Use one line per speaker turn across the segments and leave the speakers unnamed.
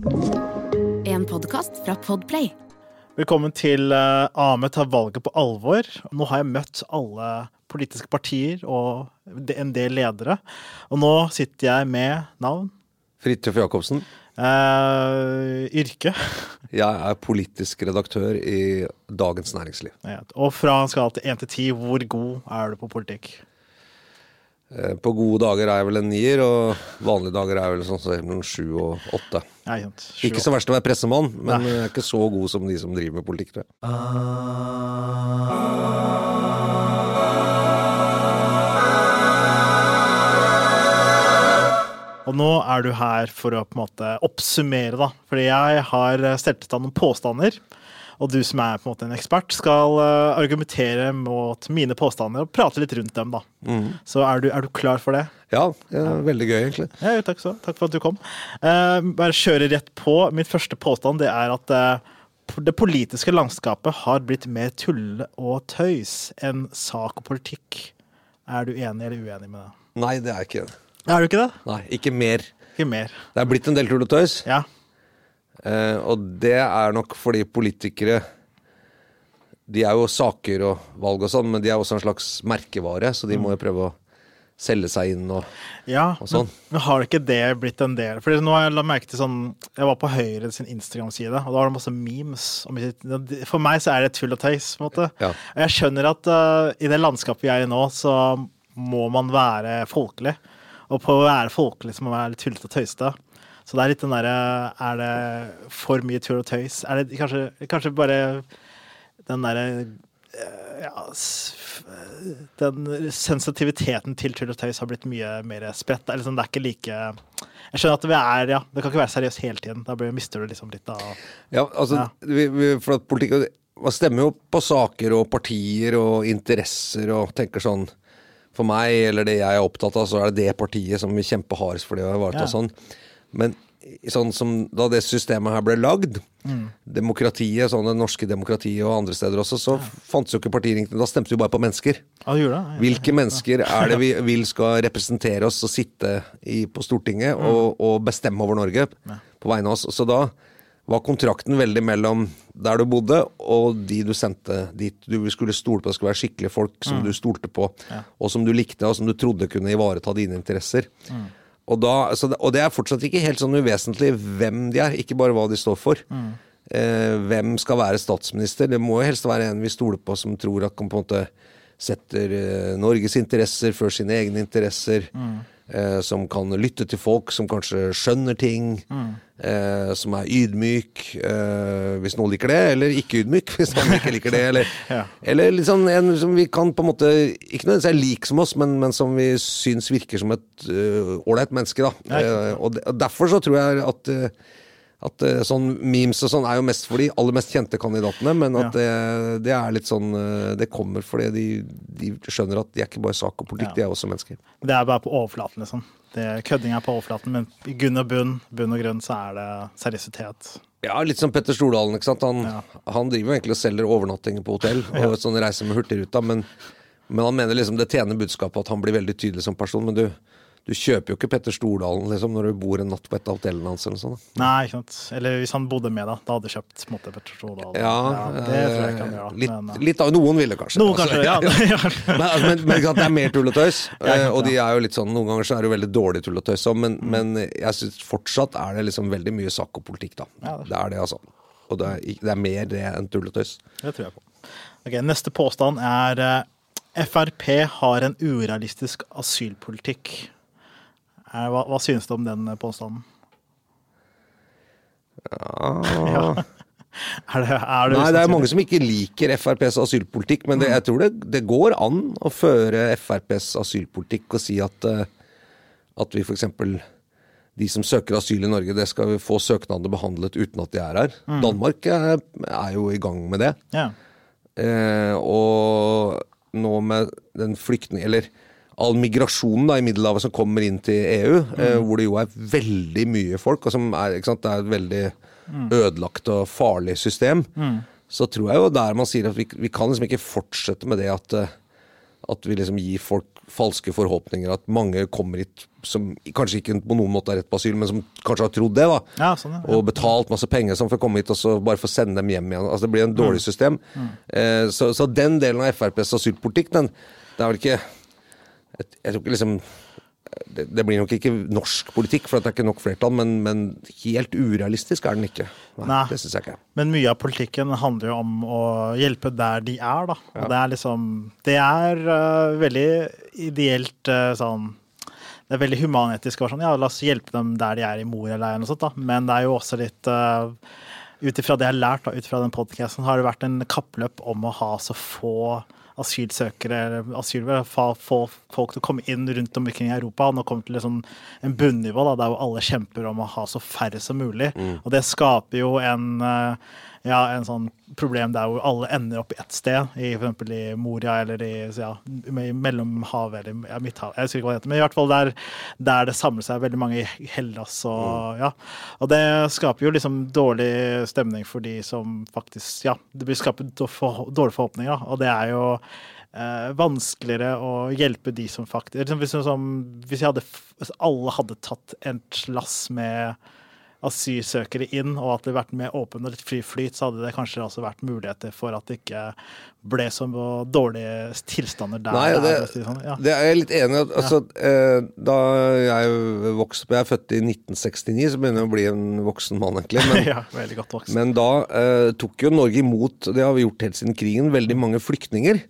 En podkast fra Podplay.
Velkommen til uh, Ahmed tar valget på alvor. Nå har jeg møtt alle politiske partier og en del ledere. Og nå sitter jeg med navn,
Fridtjof Jacobsen.
Uh, yrke
Jeg er politisk redaktør i Dagens Næringsliv.
og fra en skala til én til ti, hvor god er du på politikk?
Eh, På gode dager er jeg vel en nier, og vanlige dager er jeg vel sånn mellom sju og åtte.
Nei. Sju,
Ikke så verst å være pressemann, men
Nei.
jeg er ikke så god som de som driver med politikk. tror jeg.
Og nå er du her for å på en måte oppsummere, da. Fordi jeg har eh, stelt ut av noen påstander. Og du som er på en måte en ekspert, skal eh, argumentere mot mine påstander og prate litt rundt dem, da. Så er du, er du klar for det?
Ja, det er veldig gøy, egentlig.
Ja, takk, så. takk for at du kom. Uh, bare kjøre rett på. Min første påstand det er at uh, det politiske landskapet har blitt mer tulle og tøys enn sak og politikk. Er du enig eller uenig med det?
Nei, det er jeg ikke.
Er du ikke det?
Nei, ikke mer.
Ikke mer.
Det er blitt en del tull og tøys,
Ja.
Eh, og det er nok fordi politikere De er jo saker og valg og sånn, men de er også en slags merkevare, så de må jo prøve å selge seg inn og
Ja,
Og sånn.
men, men har ikke det blitt en del? Fordi nå har jeg la merke til sånn Jeg var på Høyre sin Instagram-side, og da var det masse memes. om For meg så er det tull og tøys, på en måte.
Ja.
Og jeg skjønner at uh, i det landskapet vi er i nå, så må man være folkelig. Og på å være folkelig så må man være litt tullete og tøysete. Så det er litt den derre Er det for mye tull og tøys? Er det kanskje, kanskje bare den derre eh, ja, den sensitiviteten til tull og tøys har blitt mye mer spredt. Det er liksom, det er ikke like Jeg skjønner at vi er, ja, det kan ikke være seriøst hele tiden. Da blir- mister du liksom litt av
Ja, altså,
Ja.
For at politikk Man stemmer jo på saker og partier og interesser og tenker sånn For meg, eller det jeg er opptatt av, så er det det partiet som vil kjempe hardest for det å ivareta
Ja.
sånn. Men sånn som da det systemet her ble lagd,
Mm.
demokratiet, sånn det norske demokratiet og andre steder også, så fantes jo ikke partiringene. Da stemte vi bare på mennesker.
Ja, det det?
Hvilke mennesker er det vi vil skal representere oss og sitte i, på Stortinget og, og bestemme over Norge på vegne av oss? Så da var kontrakten veldig mellom der du bodde og de du sendte dit. Du skulle stole på det skulle være skikkelige folk som du stolte på, og som du likte, og som du trodde kunne ivareta dine interesser. Og, da, så det, og det er fortsatt ikke helt sånn uvesentlig hvem de er, ikke bare hva de står for. Eh, hvem skal være statsminister? Det må jo helst være en vi stoler på, som tror at han på en måte setter eh, Norges interesser før sine egne interesser. Eh, som kan lytte til folk, som kanskje skjønner ting. Eh, som er ydmyk, eh, hvis noen liker det, eller ikke ydmyk, hvis noen ikke liker det. Eller,
Ja.
eller liksom en som vi kan på en måte Ikke nødvendigvis er lik som oss, men, men som vi syns virker som et ålreit uh, menneske. da Eh, og, de, og Derfor så tror jeg at øh, at øh, sånn memes og sånn er jo mest for de aller mest kjente kandidatene, men at det, det er litt sånn øh, Det kommer fordi de, de skjønner at de er ikke bare sak og politikk,
Ja.
de er også mennesker.
Det er bare på overflaten, liksom. Det, kødding er på overflaten, men i gunn og bunn, bunn og grunn, så er det seriøsitet.
Ja, litt som Petter Stordalen. ikke sant? Han,
Ja.
han driver jo egentlig og selger overnattinger på hotell og sånn reiser med Hurtigruta, men, men han mener liksom det tjener budskapet at han blir veldig tydelig som person. Men du, du kjøper jo ikke Petter Stordalen liksom, når du bor en natt på et av hotellene hans. eller sånt.
Nei, ikke sant. Eller hvis han bodde med, da. Da hadde jeg kjøpt måte Petter Stordalen.
Ja,
det tror jeg
eh,
gjør.
litt,
men, eh,
litt av Noen ville kanskje.
Noen
altså.
kanskje, ja. ja.
men, altså, men, men det er mer tull og tøys.
Ja,
de er jo litt sånn, Noen ganger så er det jo veldig dårlig tull og tøys òg, men,
Mm.
men jeg syns fortsatt er det liksom veldig mye sak og politikk, da.
Ja, det er
det det, altså. Og det er, det er mer det enn tull og tøys.
Det tror jeg på. Ok, Neste påstand er eh, Frp har en urealistisk asylpolitikk. Eh, Hva, hva synes du om den eh, påstanden? Ja. Er det, er det
Nei, det er mange som ikke liker FrPs asylpolitikk, men det,
Mm.
jeg tror det, det går an å føre FrPs asylpolitikk og si at, eh, at vi f.eks. De som søker asyl i Norge, det skal vi få søknader behandlet uten at de er her.
Mm.
Danmark er, er jo i gang med det.
Ja.
Eh, og nå med den flyktning... Eller all migrasjonen da, i Middelhavet som kommer inn til EU, eh, hvor det jo er veldig mye folk, og som er, ikke sant, det er et veldig ødelagt og farlig system, så tror jeg jo der man sier at vi, vi kan liksom ikke fortsette med det at eh, at vi liksom gir folk falske forhåpninger. At mange kommer hit som kanskje ikke på noen måte har rett på asyl, men som kanskje har trodd det. da.
Ja, sånn, ja.
Og betalt masse penger som får komme hit og så bare få sende dem hjem igjen. Altså Det blir en dårlig system. Eh, så, så den delen av FrPs asylpolitikk, den det er vel ikke jeg, jeg tror ikke liksom det, det blir nok ikke norsk politikk, for det er ikke nok flertall, men, men helt urealistisk er den ikke. Nei,
Nei.
Det syns jeg ikke.
Men mye av politikken handler jo om å hjelpe der de er, da. Og det er liksom Det er uh, veldig ideelt uh, sånn Det er veldig humanetisk å være sånn Ja, la oss hjelpe dem der de er i Moria-leiren og sånt, da. Men det er jo også litt uh, Ut ifra det jeg har lært ut ifra den podkasten, har det vært en kappløp om å ha så få asylsøkere asylsøkere, få folk til å komme inn rundt omkring i Europa. Nå kommer det til liksom en bunnivå da, der hvor alle kjemper om å ha så færre som mulig. Og det skaper jo en eh, ja, en sånn problem der hvor alle ender opp i ett sted, i f.eks. i Moria eller i ja, i Mellomhavet eller ja, Midthavet, jeg husker ikke hva det heter, men i hvert fall der, der det samler seg veldig mange i Hellas og ja. Og det skaper jo liksom dårlig stemning for de som faktisk Ja, det blir skapet dårlige forhåpninger, da, og det er jo eh, vanskeligere å hjelpe de som faktisk liksom, hvis, som, hvis, hadde, alle hadde tatt et lass med asylsøkere inn, og at det hadde vært mer åpen og litt fri flyt, så hadde det kanskje også vært muligheter for at det ikke ble så dårlige tilstander der.
Nei, det,
der, sånn. ja.
det er jeg litt enig i. Altså, ja. da jeg vokste opp Jeg er født i 1969, så begynner jeg å bli en voksen mann, egentlig. Men,
ja, veldig godt voksen.
men da eh, tok jo Norge imot, det har vi gjort helt siden krigen, veldig mange flyktninger.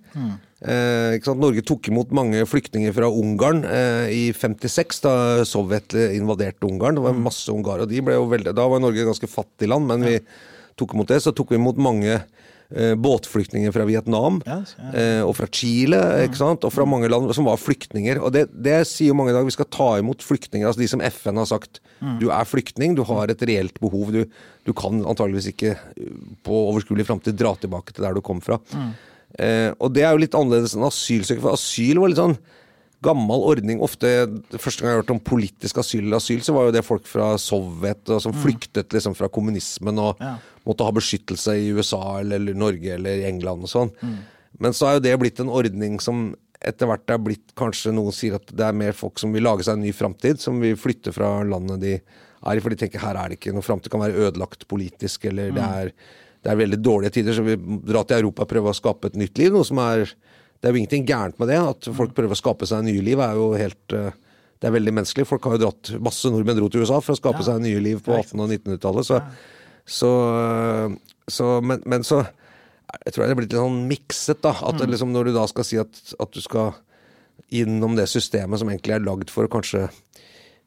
Eh? Norge tok imot mange flyktninger fra Ungarn eh, i 56, da Sovjet invaderte Ungarn. Det var masse ungarere. og de ble jo veldig, Da var Norge et ganske fattig land, men vi tok imot det. Så tok vi imot mange eh, båtflyktninger fra Vietnam. Eh, og fra Chile, og fra mange land som var flyktninger. Og det, det sier jo mange i dag, vi skal ta imot flyktninger. altså De som FN har sagt du er flyktning, du har et reelt behov. Du, du kan antageligvis ikke eh, på overskuelig framtid dra tilbake til der du kom fra. Eh, og det er jo litt annerledes enn asylsøker, for asyl var litt sånn gammel ordning. Ofte, Første gang jeg har hørt om politisk asyl eller asyl, så var jo det folk fra Sovjet og som flyktet liksom fra kommunismen og
Ja.
måtte ha beskyttelse i USA eller, eller Norge eller England og sånn. Men så er jo det blitt en ordning som etter hvert er blitt Kanskje noen sier at det er mer folk som vil lage seg en ny framtid, som vil flytte fra landet de er i, for de tenker her er det ikke noe framtid, kan være ødelagt politisk, eller det er det er veldig dårlige tider, så vi drar til Europa og prøver å skape et nytt liv. Noe som er Det er jo ingenting gærent med det. At folk prøver å skape seg nye liv, er jo helt eh, Det er veldig menneskelig. Folk har jo dratt Masse nordmenn dro til USA for å skape seg nye liv på 1800- og 1900-tallet. Så, så, så men, men så Jeg tror det er blitt litt sånn mikset, da. At mm. liksom, når du da skal si at, at du skal innom det systemet som egentlig er lagd for å kanskje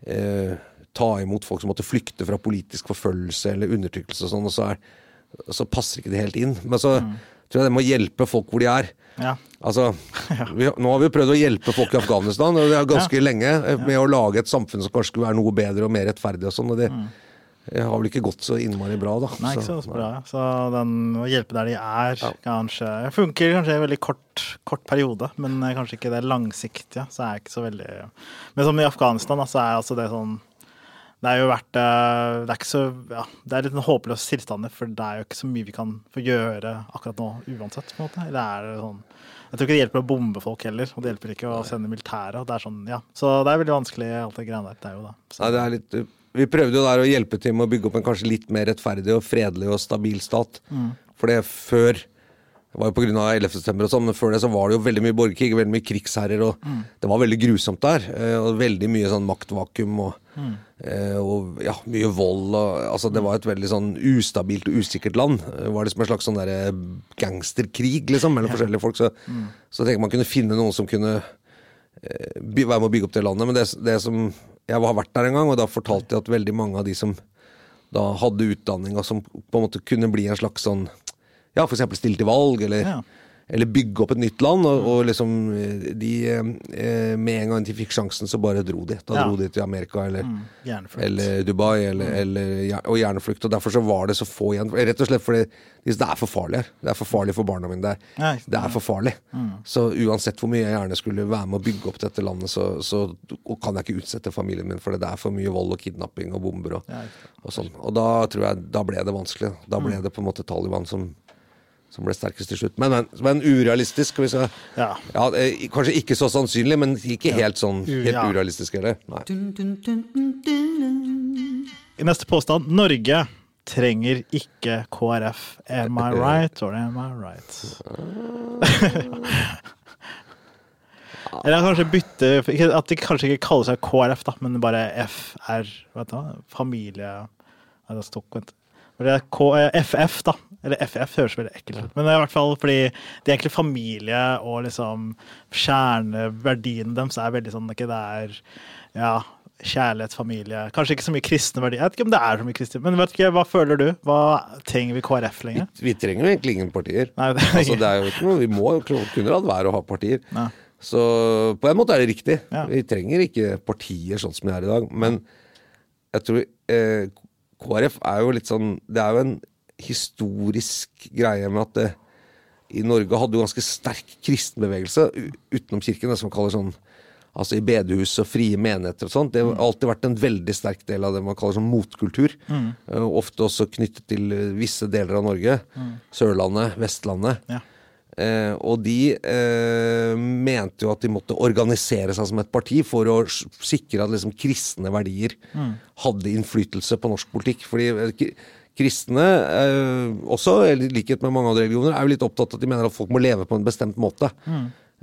eh, ta imot folk som måtte flykte fra politisk forfølgelse eller undertrykkelse og sånn, og så, er, så passer ikke det helt inn. Men så tror jeg det må hjelpe folk hvor de er.
Ja.
Altså, vi, nå har vi prøvd å hjelpe folk i Afghanistan og det er ganske lenge eh, med å lage et samfunn som kanskje skulle være noe bedre og mer rettferdig og sånn. og det det har vel ikke gått så innmari bra, da.
Nei, ikke så bra. Så den å hjelpe der de er, kanskje funker kanskje i en veldig kort, kort periode, men eh, kanskje ikke det langsiktige. Så er jeg ikke så veldig Men som i Afghanistan, så er altså det sånn Det er jo vært eh, Det er ikke så Ja, det er litt en håpløs tilstander, for det er jo ikke så mye vi kan få gjøre akkurat nå uansett, på en måte. Eller er det sånn jeg tror ikke det hjelper å bombe folk heller, og det hjelper ikke å sende militære. og Det er sånn, ja. Så det er veldig vanskelig, alt det greiene der. Det er jo da. Så,
Nei, det er litt, vi prøvde jo der å hjelpe til med å bygge opp en kanskje litt mer rettferdig og fredelig og stabil stat. For det før Det var jo på grunn av 11. september og sånn, men før det så var det jo veldig mye borgerkrig, veldig mye krigsherrer, og det var veldig grusomt der. eh, Og veldig mye sånn maktvakuum og, eh, og ja, mye vold og Altså, det var et veldig sånn ustabilt og usikkert land. Det var liksom en slags sånn derre gangsterkrig, liksom, mellom forskjellige folk. Så, så jeg tenker man kunne finne noen som kunne eh, by- være med å bygge opp det landet. Men det, det som Jeg har vært der en gang, og da fortalte jeg at veldig mange av de som da hadde utdanning, og som på en måte kunne bli en slags sånn Ja, eksempel stille til valg, eller,
Ja.
Eller bygge opp et nytt land. Og, og liksom eh, de eh, Med en gang de fikk sjansen, så bare dro de. Da
Ja.
dro de til Amerika eller,
mm.
eller Dubai, eller, eller, og hjerneflukt. Og derfor så var det så få igjen. Rett og slett fordi det er for farlig her. Det er for farlig for barna mine. Det er, det er for farlig. Så uansett hvor mye jeg gjerne skulle være med å bygge opp dette landet, så, så kan jeg ikke utsette familien min for det. Det er for mye vold og kidnapping og bomber og, og sånn. Og da tror jeg da ble det vanskelig. Da ble det på en måte Taliban som, som ble sterkest til slutt. Men, men, men urealistisk. Jeg,
Ja.
ja, kanskje ikke så sannsynlig, men ikke helt sånn helt
ja.
urealistisk heller. I
Neste påstand. Norge trenger ikke KrF. Am I right or am I right? Eller kanskje bytte At de kanskje ikke kaller seg KrF, da, men bare FR. Vet du? Familie vent. Det er K, eh, FF, da. Eller FF høres veldig ekkelt ut. Men det er i hvert fall fordi det er egentlig familie og liksom Kjerneverdiene deres er veldig sånn ikke det er ja, kjærlighet, familie Kanskje ikke så mye kristne verdier. Jeg vet ikke om det er så mye kristne, men vet ikke, hva føler du? Hva trenger vi KrF lenger?
Vi trenger jo egentlig ingen partier.
Nei, det
altså, det er jo ikke noe, vi må kunne la være å ha partier.
Ja.
Så på en måte er det riktig.
Ja.
Vi trenger ikke partier sånn som det er i dag. Men jeg tror eh, KrF er jo litt sånn Det er jo en historisk greie med at det, i Norge hadde jo ganske sterk kristenbevegelse utenom kirken, det som man kaller sånn Altså i bedehus og frie menigheter og sånt. Det har alltid vært en veldig sterk del av det man kaller sånn motkultur. Mm. Ofte også knyttet til eh, visse deler av Norge. Sørlandet, Vestlandet.
Ja.
Eh, og de eh, mente jo at de måtte organisere seg som et parti for å sikre at liksom kristne verdier hadde innflytelse på norsk politikk. Fordi eh, kristne, eh, også i likhet med mange andre religioner, er jo litt opptatt av at de mener at folk må leve på en bestemt måte.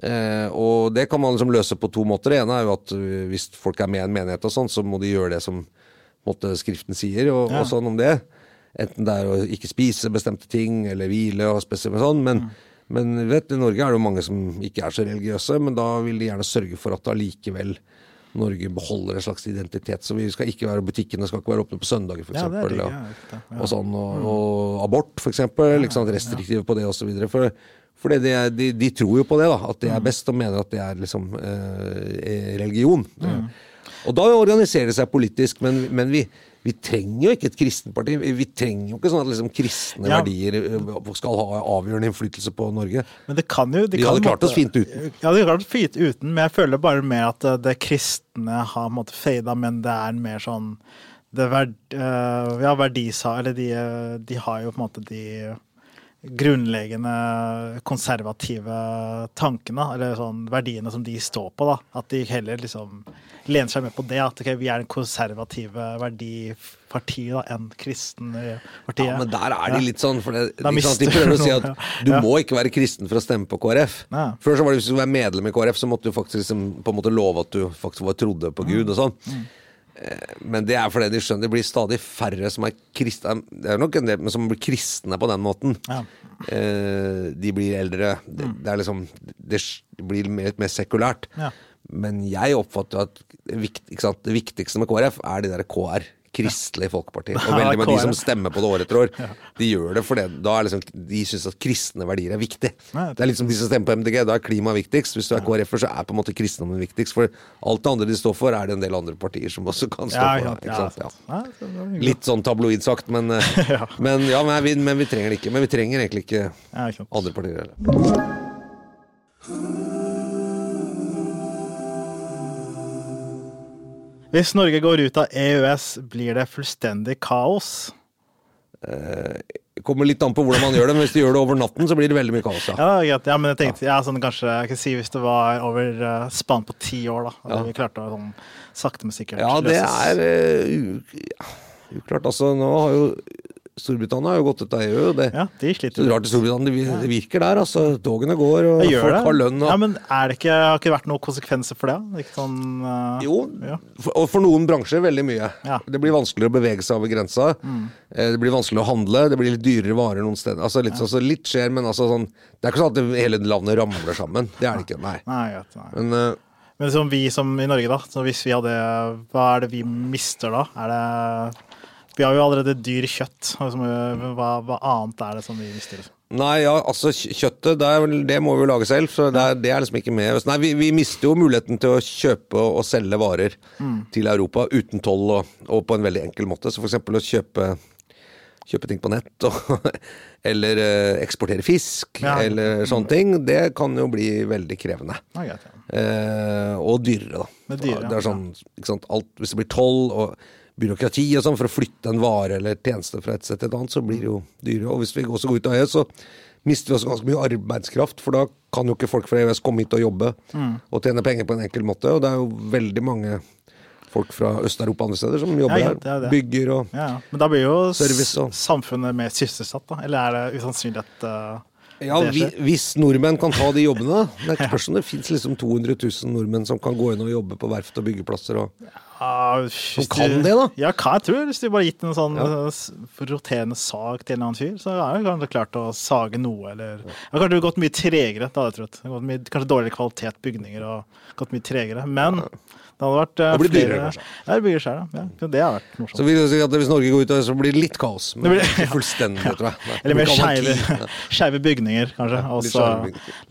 Eh, og det kan man liksom løse på to måter. Det ene er jo at eh, hvis folk er med i en menighet og sånn, så må de gjøre det som måte, Skriften sier, og,
Ja.
og sånn om det. Enten det er å ikke spise bestemte ting, eller hvile og spesielt sånn. Men, men vet, i Norge er det jo mange som ikke er så religiøse, men da vil de gjerne sørge for at allikevel Norge beholder en slags identitet. Så vi skal ikke være butikkene skal ikke være åpne på søndager, f.eks.
Ja, det ja,
og sånn, og, og abort, f.eks. Liksom, restriktive på det osv. For, for det, det de, de tror jo på det, da, at det er best, og mener at det er liksom eh, religion. Og da organiserer det seg politisk, men, men vi, vi trenger jo ikke et kristenparti. Vi, vi trenger jo ikke sånn at liksom kristne
Ja.
verdier eh, skal ha avgjørende innflytelse på Norge.
Men det kan jo de
Vi
kan
hadde klart oss fint uten.
Ja, de hadde klart oss fint uten, men jeg føler bare mer at det, det kristne har på fada, men det er mer sånn det verd, øh, Ja, verdisa... Eller de, de har jo på en måte de grunnleggende konservative tankene, eller sånn verdiene som de står på, da. At de heller liksom lener seg med på det. At okay, vi er en konservative verdiparti da, enn kristenpartiet.
Ja, men der er de litt sånn, for det, de, sant, de prøver å si at du
Ja.
må ikke være kristen for å stemme på KrF.
Ja.
Før så var det hvis du skulle være medlem i KrF, så måtte du faktisk liksom, på en måte love at du faktisk var trodde på Gud og sånn.
Mm.
Men det er fordi de skjønner det blir stadig færre som er kristne. Det er nok en del men som blir kristne på den måten.
Ja.
Eh, De blir eldre. Det,
Mm.
det liksom Det blir mer, mer sekulært.
Ja.
Men jeg oppfatter at ikke sant, det viktigste med KrF er de der KR. Kristelig Folkeparti. Og veldig mange av de som stemmer på det år etter år, de gjør det fordi da er liksom, de syns at kristne verdier er viktig. Det er liksom de som stemmer på MDG. Da er klima viktigst. Hvis du er KrF-er, så er på en måte kristendommen viktigst. For alt det andre de står for, er det en del andre partier som også kan stå
Ja,
for. Ikke sant?
ja.
Litt sånn tabloid sagt, men, eh, men, ja, men, vi, men vi trenger det ikke. Men vi trenger egentlig ikke andre partier heller.
Hvis Norge går ut av EØS, blir det fullstendig kaos.
Det kommer litt an på hvordan man gjør det, men hvis du gjør det over natten, så blir det veldig mye kaos. Ja.
Ja, ja men jeg tenkte ja, sånn kanskje jeg kan si hvis det var over uh, spann på ti år, da.
Ja.
vi klarte å sånn sakte, men sikkert
Ja, det er uh, uklart. Altså, nå har jo Storbritannia har jo gått ut av EU. Det,
Ja, de sliter.
drar til Storbritannia, det virker der. altså Togene går, og folk
det.
har lønn. Og,
Ja, men er det ikke, har ikke vært noen konsekvenser for det? Ikke sånn uh,
jo,
Ja.
for, og for noen bransjer veldig mye.
Ja.
Det blir vanskeligere å bevege seg over grensa. Mm. Det blir vanskelig å handle, det blir litt dyrere varer noen steder. Altså Litt, altså, litt skjer, men altså sånn Det er ikke sånn at hele landet ramler sammen. Det er det ikke. Nei.
Nei, vet, Nei.
Men Uh,
Men som vi som i Norge, da. Så hvis vi hadde Hva er det vi mister da? Er det Vi har jo allerede dyr kjøtt. Altså, hva, hva annet er det som vi mister?
Nei, ja, altså kjøttet, det, er, det må vi jo lage selv, så det er, det er liksom ikke med. Nei, vi, vi mister jo muligheten til å kjøpe og, selge varer til Europa uten toll og, og på en veldig enkel måte. Så eksempel å kjøpe, kjøpe ting på nett, og, eller eh, eksportere fisk,
Ja.
eller sånne ting, det kan jo bli veldig krevende.
Nei, greit, ja.
Eh, og dyrere, da.
Det dyrere,
det er sånn, ikke sant, alt, hvis det blir toll og byråkrati og sånn for å flytte en vare eller tjeneste fra et sted til et annet, så blir det jo dyrere. Og hvis vi også går ut av EØS, så mister vi også ganske mye arbeidskraft, for da kan jo ikke folk fra EØS komme hit og jobbe og tjene penger på en enkel måte. Og det er jo veldig mange folk fra Øst-Europa andre steder som jobber
Ja, er
her. Bygger og
Ja, ja. Men da blir jo
Service og-
samfunnet mer sysselsatt, da? Eller er det usannsynlig at uh,
Ja, vi, hvis nordmenn kan ta de jobbene Det er ikke spørsmål, det fins liksom 200 000 nordmenn som kan gå inn og jobbe på verft og byggeplasser. Og,
Ja, som
kan det, da?
Ja, hva jeg tror. Hvis du bare gitt en sånn
Ja.
eh, roterende sag til en eller annen fyr, så er det kanskje klart å sage noe, eller ja, Kanskje det har gått mye tregere, da, jeg tror. Det har gått mye, kanskje dårligere kvalitet bygninger og gått mye tregere. Men det hadde vært eh,
Det blir dyrere,
flere-
kanskje.
Ja, det blir ja. ja. Det har vært
så
morsomt.
vil jeg si at hvis Norge går ut av det, så blir det litt kaos. Men
Det blir-
ikke fullstendig, tror jeg. Nei,
Eller mer skeive bygninger, kanskje.
Ja,
Og så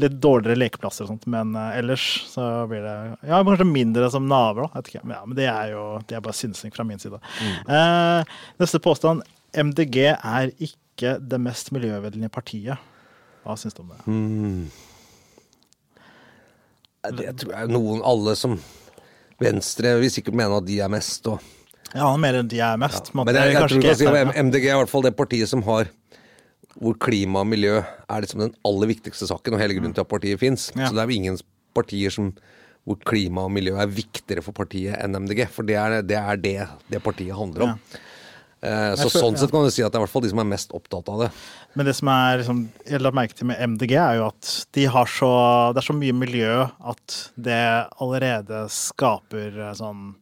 litt dårligere lekeplasser og sånt. Men uh, ellers så blir det Ja, kanskje mindre som naboer, da. Ja, men det er jo det er bare synsing fra min side.
Mm.
Uh, neste påstand. MDG er ikke det mest miljøvennlige partiet. Hva syns du om det?
Mm. Det tror jeg noen, alle som Venstre vil sikkert mene at de er mest. Og,
Ja, han mener de er mest. Ja,
men jeg, jeg tror du kan si
ikke-
at MDG er i hvert fall det partiet som har hvor klima og miljø er liksom den aller viktigste saken, og hele grunnen til at partiet fins.
Ja.
Så det er jo ingen partier som hvor klima og miljø er viktigere for partiet enn MDG. For det er det er det, det partiet handler om. Eh, så
Jeg føler-
sånn sett kan du si at det er i hvert fall de som er mest opptatt av det.
Men det som er liksom, jeg la merke til med MDG, er jo at de har så, det er så mye miljø at det allerede skaper eh, sånn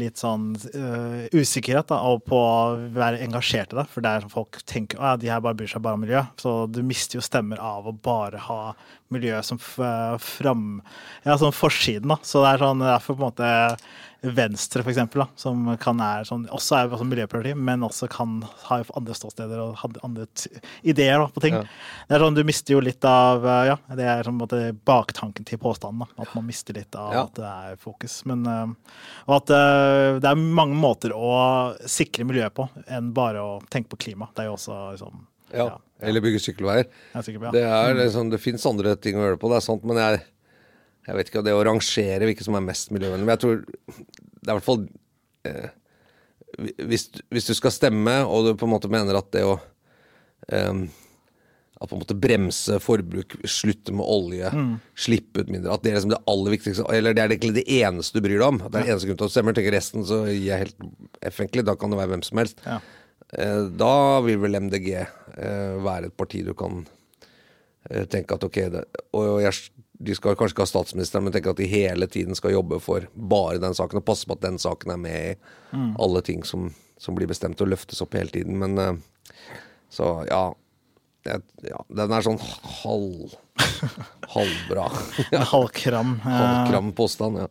litt sånn uh, usikkerhet da, og på å være engasjert i det. For det er som folk tenker at de her bare bryr seg bare om miljø. Så du mister jo stemmer av å bare ha miljø som fram... Ja, sånn forsiden, da. Så det er sånn derfor på en måte Venstre, for eksempel, da, som kan er sånn, også er også miljøparti, men også kan ha andre ståsteder og andre ideer da, på ting.
Ja.
Det er sånn, Du mister jo litt av eh, Ja, det er sånn, måte baktanken til påstanden. da, At man mister litt av
Ja.
at det er fokus. Men, eh, og at eh, det er mange måter å sikre miljøet på enn bare å tenke på klima. Det er jo også liksom
Ja. Eller bygge sykkelveier.
er.
Det, er, liksom, det fins andre ting å gjøre på, det er sant, men jeg, jeg vet ikke det å rangere hvilke som er mest miljøvennlig. Men jeg tror det er i hvert fall eh, hvis, hvis du skal stemme, og du på en måte mener at det å eh, At på en måte bremse forbruk, slutte med olje, slippe ut mindre At det er liksom det aller viktigste, eller det er egentlig det eneste du bryr deg om. At det er ja. eneste grunn til at du stemmer. Tenker resten så gir jeg helt F. Da kan det være hvem som helst.
Ja.
Eh, Da vil vel MDG eh, være et parti du kan eh, tenke at ok det, Og jeg, de skal kanskje ikke ha statsministeren, men tenke at de hele tiden skal jobbe for bare den saken, og passe på at den saken er med i alle ting som, som blir bestemt og løftes opp hele tiden. Men eh, så ja, jeg, ja Den er sånn halv halvbra.
Halvkram. eh,
Halvkram påstand, ja.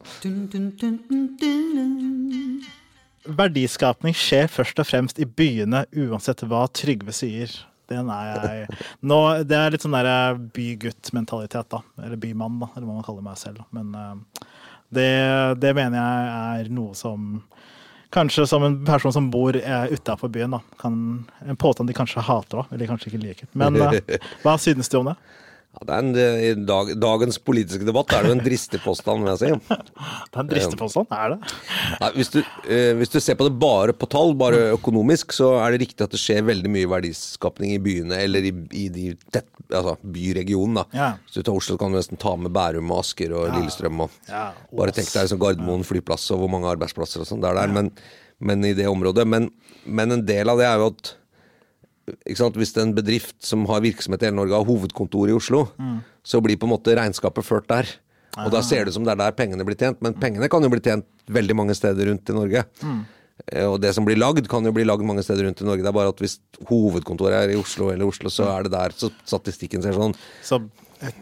Verdiskapning skjer først og fremst i byene, uansett hva Trygve sier. Den er jeg Nå, Det er litt sånn der bygutt-mentalitet, da. Eller bymann, da, eller hva man kaller meg selv. Men eh, det, det mener jeg er noe som Kanskje som en person som bor uh, utafor byen, da. Kan, en påstand de kanskje hater, da. Eller kanskje ikke liker. Men eh, hva synes du om det?
Ja det er en, I dag, dagens politiske debatt er det jo en dristig påstand, vil jeg si.
Det er en dristig påstand, er det?
Nei, hvis, du, eh, hvis du ser på det bare på tall, bare økonomisk, så er det riktig at det skjer veldig mye verdiskapning i byene, eller i, i de tett, altså, byregionen. da.
Ja.
Hvis du tar Oslo, kan du nesten ta med Bærum og Asker og Lillestrøm. Og,
Ja,
bare tenk deg liksom Gardermoen flyplass og hvor mange arbeidsplasser og sånn det er der. Men, men i det området. Men, men en del av det er jo at? Hvis en bedrift som har virksomhet i hele Norge, har hovedkontor i Oslo, så blir på en måte regnskapet ført der. Og da ser det ut som det er der pengene blir tjent, men pengene kan jo bli tjent veldig mange steder rundt i Norge. Mm. Og det som blir lagd, kan jo bli lagd mange steder rundt i Norge. Det er bare at hvis hovedkontoret er i Oslo eller Oslo, så er det der så statistikken ser sånn.
Så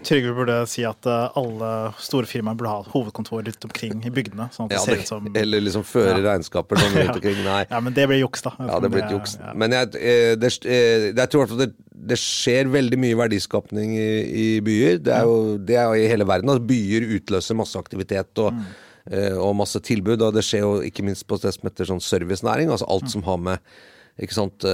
Trygve burde si at eh, alle store firmaer burde ha hovedkontor rundt omkring i bygdene. Sånn at det ser
det,
ut som
eller liksom føre
Ja.
regnskaper sånn rundt omkring. Nei.
Ja, men det blir juks, da.
Ja, det blir blitt juks.
Ja.
Men jeg, eh, det, eh, jeg tror i hvert fall det, skjer veldig mye verdiskapning i, i byer. Det er, jo, det er jo i hele verden. At byer utløser masse aktivitet og,
Mm.
og masse tilbud. Og det skjer jo ikke minst på det som heter sånn servicenæring. Altså alt
Mm.
som har med ikke sant,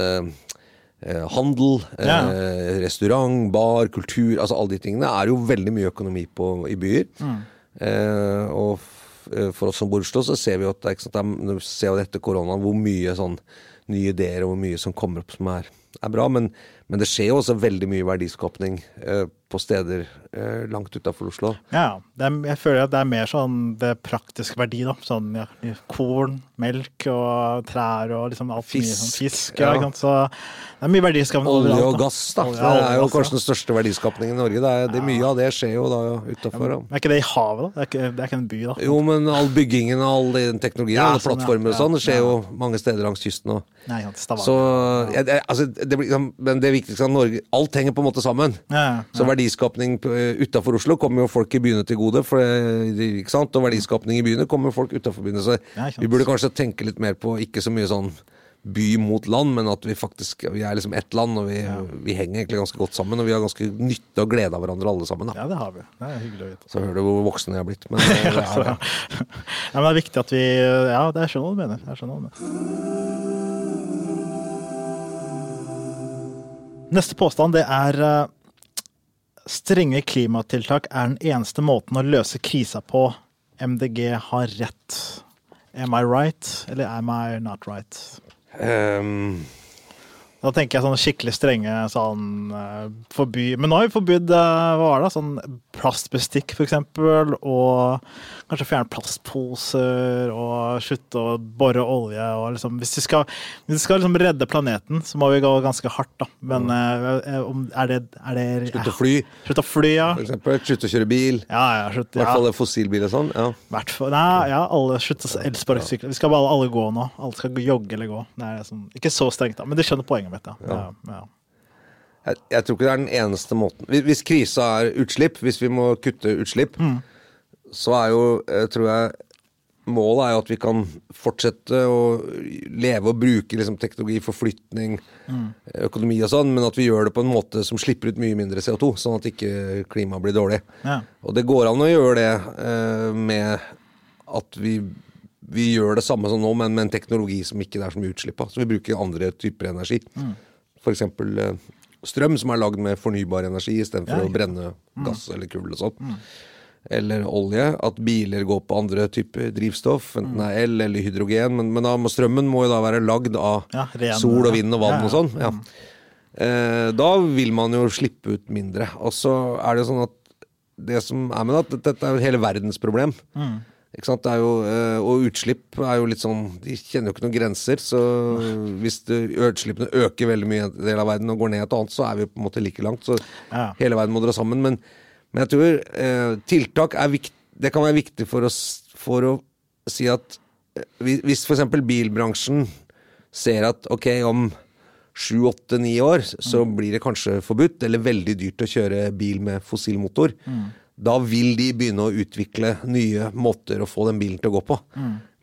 handel,
Ja.
eh, restaurant, bar, kultur Altså alle de tingene er jo veldig mye økonomi på i byer.
Mm.
Eh, og eh, for oss som bor i Oslo, så ser vi jo at det er, når vi ser jo etter koronaen hvor mye sånn nye ideer og hvor mye som kommer opp som er, er bra. Men, men det skjer jo også veldig mye verdiskapning eh, på steder eh, langt utafor Oslo.
Ja, er, jeg føler at det er mer sånn det praktiske verdi, da. Sånn ja, korn, melk og trær og liksom alt
Fisk,
mye sånn fisk. Ja.
ja.
Så det er mye verdiskapning
Olje og gass, da.
Olje-
Det er jo
gass,
kanskje den største verdiskapningen i Norge. Det er, det, mye av det skjer jo da utafor.
Er ikke det i havet, da? Det er ikke, det er ikke en by, da?
Jo, men all byggingen og all den teknologien, alle
sånn,
plattformer og sånn, det skjer jo mange steder langs kysten.
Nei,
Så det, altså, det blir, liksom- Men det viktigste at Norge Alt henger på en måte sammen.
Ja, ja,
Så verdiskapning utafor Oslo kommer jo folk i byene til gode. For det- ikke sant? Og verdiskapning i byene kommer folk utafor byene. Så
Ja,
vi burde kanskje tenke litt mer på ikke så mye sånn by mot land, men at vi faktisk vi er liksom ett land, og vi, vi henger egentlig ganske godt sammen. Og vi har ganske nytte og glede av hverandre alle sammen. Da.
ja, det har vi. Det er hyggelig å vite.
Så hører du hvor voksne jeg har blitt. Men det er,
Så, ja, men det er viktig at vi Ja, det er skjønner hva du mener. Jeg skjønner hva du mener. Neste påstand det er eh, strenge klimatiltak er den eneste måten å løse krisa på. MDG har rett. Am I right, eller am I not right?
Ehm,
Da tenker jeg sånn skikkelig strenge sånn eh, forby Men nå har vi forbudt eh, hva var det, sånn plastbestikk eksempel, og kanskje fjerne plastposer og slutte å bore olje og liksom Hvis vi skal, hvis vi skal liksom redde planeten, så må vi gå ganske hardt, da. Men mm. eh, om, er det, er det
Slutt å fly,
Slutt å fly, ja.
for eksempel. Slutt å kjøre bil.
Ja, ja, slutt,
I hvert fall fossilbil og sånn. Ja.
Hvert fall, nei, ja, alle slutt å elsparkesykle. Vi skal bare alle gå nå. Alle skal jogge eller gå. Det er liksom, ikke så strengt, da, men du skjønner poenget mitt. Ja. Ja, ja.
Jeg, jeg tror ikke det er den eneste måten Hvis, hvis krisa er utslipp, hvis vi må kutte utslipp,
Mm.
så er jo, eh, tror jeg Målet er jo at vi kan fortsette å leve og bruke liksom, teknologi, forflytning,
Mm.
økonomi og sånn, men at vi gjør det på en måte som slipper ut mye mindre CO2, sånn at ikke klimaet blir dårlig.
Ja.
Og det går an å gjøre det eh, med at vi, vi gjør det samme som nå, men med en teknologi som ikke er så mye utslipp av. Så vi bruker andre typer energi.
Mm.
F.eks. Eh, strøm som er lagd med fornybar energi istedenfor
Ja,
å brenne gass eller kull og sånn. Eller olje. At biler går på andre typer drivstoff, enten det er el eller hydrogen. Men, men da må strømmen må jo da være lagd av
Ja, ren-
sol og vind og vann
ja, ja.
og sånn. Ja. Eh, da vil man jo slippe ut mindre. Og så er det jo sånn at det som er med det, at dette er jo hele verdens problem. Er jo, eh, og utslipp er jo litt sånn De kjenner jo ikke noen grenser. Så hvis det, utslippene øker veldig mye i en del av verden og går ned et annet, så er vi på en måte like langt. Så
Ja.
hele verden må dra sammen. Men, men jeg tror eh, tiltak er viktig Det kan være viktig for oss for å si at eh, hvis- f.eks. bilbransjen ser at ok, om sju, åtte, ni år så blir det kanskje forbudt eller veldig dyrt å kjøre bil med fossil motor. Da vil de begynne å utvikle nye måter å få den bilen til å gå på.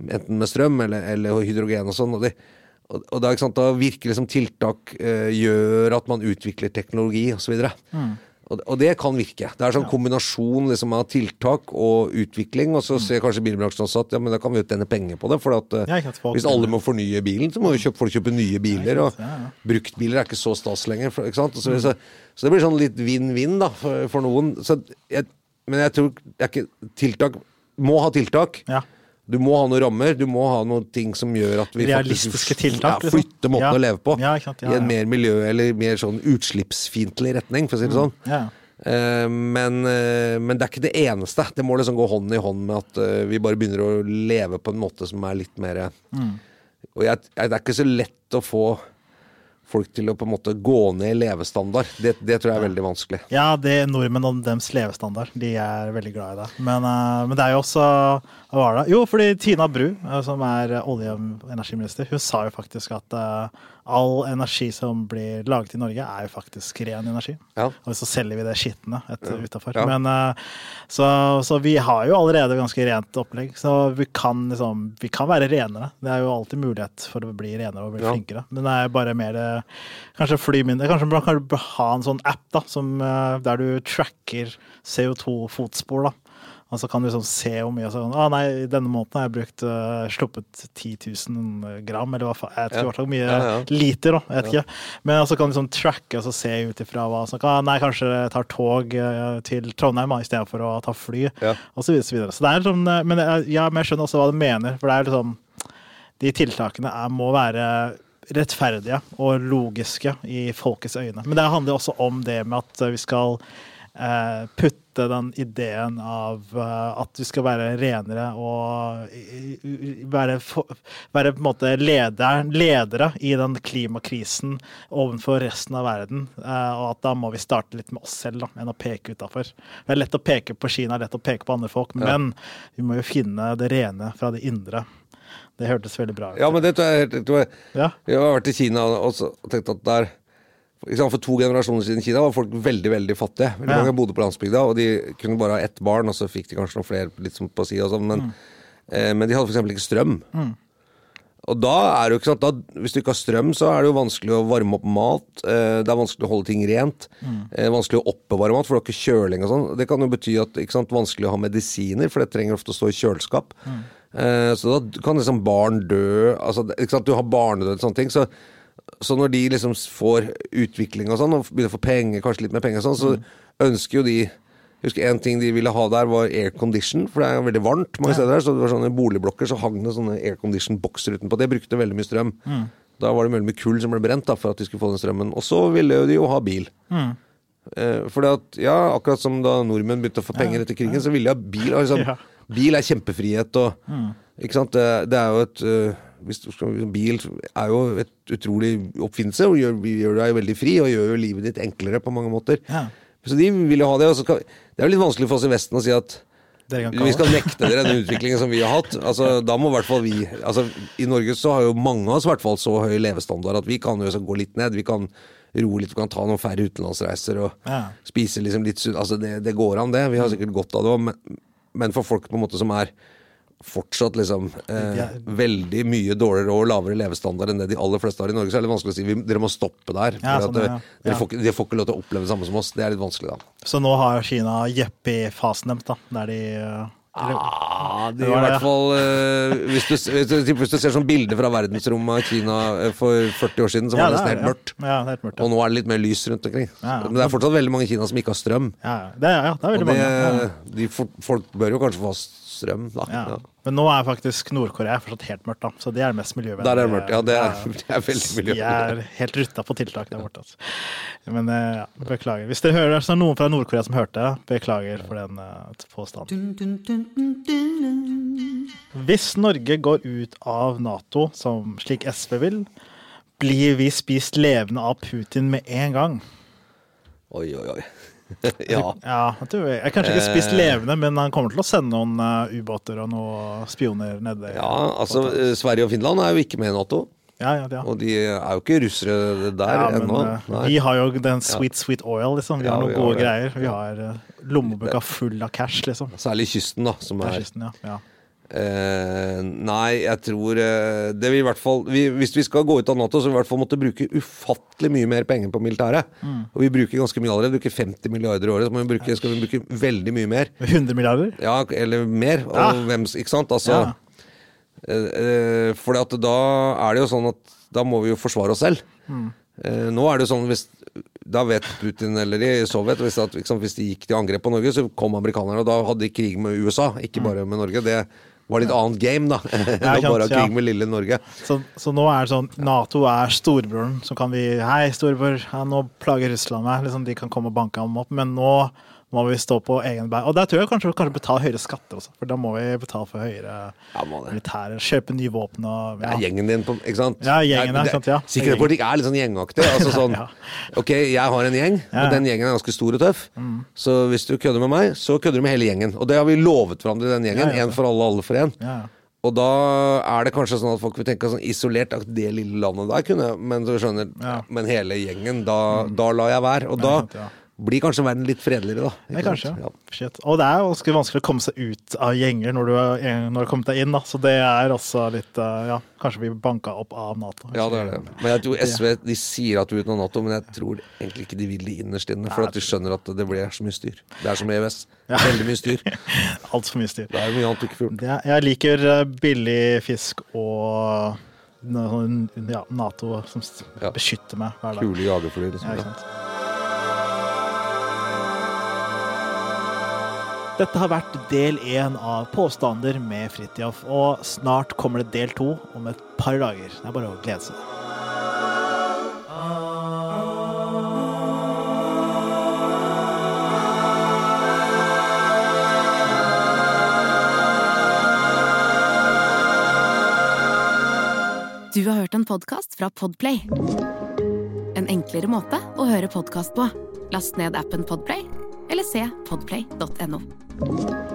Enten med strøm eller, eller hydrogen og sånn. Og, og, og da, da virker det som tiltak eh, gjør at man utvikler teknologi osv. Mm. Og, og det kan virke. Det er sånn kombinasjon liksom, av tiltak og utvikling. Og så ser kanskje bilbransjen også at ja, men da kan vi jo tjene penger på det. For at, eh, hvis alle må fornye bilen, så må jo kjøpe, folk kjøpe nye biler. Og
ja,
bruktbiler er ikke så stas lenger. For? Og Så, så, så det blir sånn litt vinn-vinn for, for noen. Så jeg, men jeg tror er ikke tiltak Må ha tiltak.
Ja.
Du må ha noen rammer, du må ha noen ting som gjør at vi
Realistiske
faktisk
tiltak,
ja,
liksom.
flytter måten
Ja.
å leve på
Ja, sant,
i en mer miljø- eller mer sånn utslippsfiendtlig retning, for å si det sånn.
Ja.
Uh, men, uh, men det er ikke det eneste. Det må liksom gå hånd i hånd med at uh, vi bare begynner å leve på en måte som er litt mer
Mm.
Og jeg, jeg, det er ikke så lett å få folk til å på en måte gå ned i levestandard. Det, det tror jeg er veldig vanskelig.
Ja, det er nordmenn og deres levestandard. De er veldig glad i det. Men, uh, men det er jo også Hva var det? Jo, fordi Tina Bru, eh, som er olje- og energiminister, hun sa jo faktisk at eh, all energi som blir laget i Norge, er jo faktisk ren energi.
Ja.
Og så selger vi det skitne etter, utafor.
Ja.
Men eh, så, så vi har jo allerede ganske rent opplegg. Så vi kan liksom Vi kan være renere. Det er jo alltid mulighet for å bli renere og bli
Ja.
flinkere. Men det er bare mer eh, Kanskje fly mindre. Kanskje man kan ha en sånn app da, som, eh, der du tracker CO2-fotspor. da. Og så kan du liksom se hvor mye sånn ah, nei, denne måneden har jeg brukt uh, sluppet 10 000 gram, eller hva faen. Jeg vet ikke hva slags mye
Ja, ja.
liter, da. Jeg vet ikke. Men så kan du liksom tracke og så se ut ifra hva som kan Nei, kanskje jeg tar tog eh, til Trondheim istedenfor å ta fly,
Ja.
og så videre. Så, videre. så det er sånn eh, Men ja, men jeg skjønner også hva du mener, for det er liksom De tiltakene er, må være rettferdige og logiske i folkets øyne. Men det handler også om det med at vi skal putte den ideen av eh, at vi skal være renere og være, være på en måte leder, ledere i den klimakrisen overfor resten av verden. eh, og at da må vi starte litt med oss selv da, enn å peke utafor. Det er lett å peke på Kina, lett å peke på andre folk, men vi må jo finne det rene fra det indre. Det hørtes veldig bra ut.
Ja, men det tror jeg, det tror jeg
Ja.
Jeg har vært i Kina og tenkt at der For to generasjoner siden i Kina var folk veldig veldig fattige. Veldig
Ja.
Mange bodde på landsbygda, og de kunne bare ha ett barn, og så fikk de kanskje noen flere litt på si og sånn, men, eh, men de hadde f.eks. ikke strøm. Og da er det jo ikke sant, da, Hvis du ikke har strøm, så er det jo vanskelig å varme opp mat. Eh, det er vanskelig å holde ting rent. Eh, vanskelig å oppbevare mat, for du har ikke kjøling og sånn. Det kan jo bety at ikke sant, vanskelig å ha medisiner, for det trenger ofte å stå i kjøleskap. Eh, så da kan liksom barn dø altså, ikke sant, Du har barnedød og sånne ting. Så, så når de liksom får utvikling og sånn, og begynner å få penger, kanskje litt mer penger og sånn, så ønsker jo de husker En ting de ville ha der, var aircondition, for det er veldig varmt mange steder. Så det var sånne boligblokker, så hang det sånne aircondition-bokser utenpå. Det brukte veldig mye strøm. Da var det veldig mye kull som ble brent da, for at de skulle få den strømmen. Og så ville de jo ha bil. Eh, for at, ja, akkurat som da nordmenn begynte å få penger etter krigen, så ville de ha bil. Og liksom,
Ja.
Bil er kjempefrihet og Ikke sant. Det, det er jo et du skal, Bil er jo et utrolig oppfinnelse og gjør, gjør deg veldig fri og gjør jo livet ditt enklere på mange måter.
Ja.
Så de vil jo ha det. Og så skal, det er jo litt vanskelig for oss i Vesten å si at
kan
vi skal nekte dere den utviklingen som vi har hatt. Altså, da må i hvert fall vi altså, I Norge så har jo mange av oss i hvert fall så høy levestandard at vi kan jo gå litt ned. Vi kan roe litt, vi kan ta noen færre utenlandsreiser og
Ja.
spise liksom litt. Altså, det, det går an, det. Vi har sikkert godt av det òg. Men, men for folk på en måte som er fortsatt liksom eh,
Ja.
veldig mye dårligere og lavere levestandard enn det de aller fleste har i Norge, så er det litt vanskelig å si vi, dere må stoppe der.
Ja, sånn,
at
ja.
dere, får, dere får ikke lov til å oppleve det samme som oss. Det er litt vanskelig, da.
Så nå har Kina yuppie-fasen deres, da. Der de uh,
Ah, det
Det
er i hvert fall eh, hvis, du, hvis, du, hvis du ser sånn bilde fra verdensrommet av Kina eh, for 40 år siden, så var det nesten
helt
helt mørkt.
Ja, helt mørkt.
Og nå er det litt mer lys rundt omkring.
Ja, ja.
Men det er fortsatt veldig mange i Kina som ikke har strøm.
Ja, det ja, det
Og det.
Ja.
de, folk bør jo kanskje få strøm, da.
Ja.
Ja.
Men nå er faktisk Nord-Korea fortsatt helt mørkt, da. Så det er det mest miljøvennlig.
Der er det mørkt. Ja, det er, det er veldig
De
miljøvennlig.
er helt rutta på tiltak der borte. Altså. Men eh, ja, beklager. Hvis dere hører så er det noen fra Nord-Korea som hørte, beklager for den eh, påstanden. Hvis Norge går ut av Nato, som slik SV vil, blir vi spist levende av Putin med en gang.
Oi, oi, oi. ja.
Ja, jeg tror jeg, jeg kanskje ikke spist
Eh.
levende, men han kommer til å sende noen eh, ubåter og noen spioner nede.
ja, altså eh, Sverige og Finland er jo ikke med i Nato.
ja, ja, ja.
Og de er jo ikke russere der
Ja,
ennå.
eh, vi har jo den sweet, sweet oil, liksom. Vi
Ja,
har noen
vi
gode
har
greier. Vi har lommeboka full av cash, liksom.
Særlig kysten, da. Som
er
er
kysten, ja.
Eh, nei, jeg tror eh, Det vil i hvert fall vi, Hvis vi skal gå ut av Nato, så vil vi i hvert fall måtte bruke ufattelig mye mer penger på militæret.
Mm.
Og vi bruker ganske mye allerede. Vi bruker 50 milliarder i året. Så må vi bruke, skal vi bruke veldig mye mer.
100 milliarder?
Ja, eller mer. Og
Ja.
hvem, ikke sant? Altså
Ja.
eh, eh, For da er det jo sånn at da må vi jo forsvare oss selv.
Mm.
Eh, nå er det jo sånn hvis Da vet Putin eller i Sovjet hvis, at, liksom, hvis de gikk til angrep på Norge, så kom amerikanerne, og da hadde de krig med USA, ikke bare med Norge. Det var litt annet game, da. enn. Å bare ha krig med lille Norge.
Så, så nå er det sånn Nato er storebroren, så kan vi Hei, storebror, ja, nå plager Russland meg. Liksom, de kan komme og banke ham opp, men nå må vi stå på egen bein. Og der tror jeg kanskje vi kanskje betale høyere skatter også, for da må vi betale for høyere
Ja,
militære. Kjøpe nye våpen og
Det er
ja.
gjengen din, på, ikke sant?
Ja, gjengen,
Det er-
sant, ja.
Sikkerhetspolitikk er litt sånn gjengaktig. Altså sånn,
Ja.
Ok, jeg har en gjeng,
Ja. Mm.
og den gjengen er ganske stor og tøff. Så hvis du kødder med meg, så kødder du med hele gjengen. Og det har vi lovet hverandre i den gjengen.
Ja, ja.
Én for alle, alle for én. Og da er det kanskje sånn at folk vil tenke sånn isolert at det lille landet der kunne Men du skjønner,
Ja.
men hele gjengen, da, da lar jeg være. Og da,
ja.
Blir kanskje verden litt fredeligere, da.
Ja, kanskje.
Ja.
Og det er ganske vanskelig å komme seg ut av gjenger når du har, når du har kommet deg inn, da. Så det er også litt eh, Ja, kanskje vi banka opp av Nato.
Ja, det er det. Men jeg tror SV de sier at du er uten Nato, men jeg tror egentlig ikke de vil det innerst inne. For at de skjønner at det blir så mye styr. Det er som EØS. Veldig mye styr.
Altfor mye styr.
Det er mye annet du ikke får gjort.
Jeg liker eh, billig fisk og ja, Nato som
Ja.
beskytter meg hver dag.
Kule jagerfly, liksom.
Ja, Dette har vært del én av Påstander med Fridtjof, og snart kommer det del to om et par dager. Det er bare å glede seg.
Du har hørt en podkast fra Podplay. En enklere måte å høre podkast på. Last ned appen Podplay, eller se podplay.no. Thank you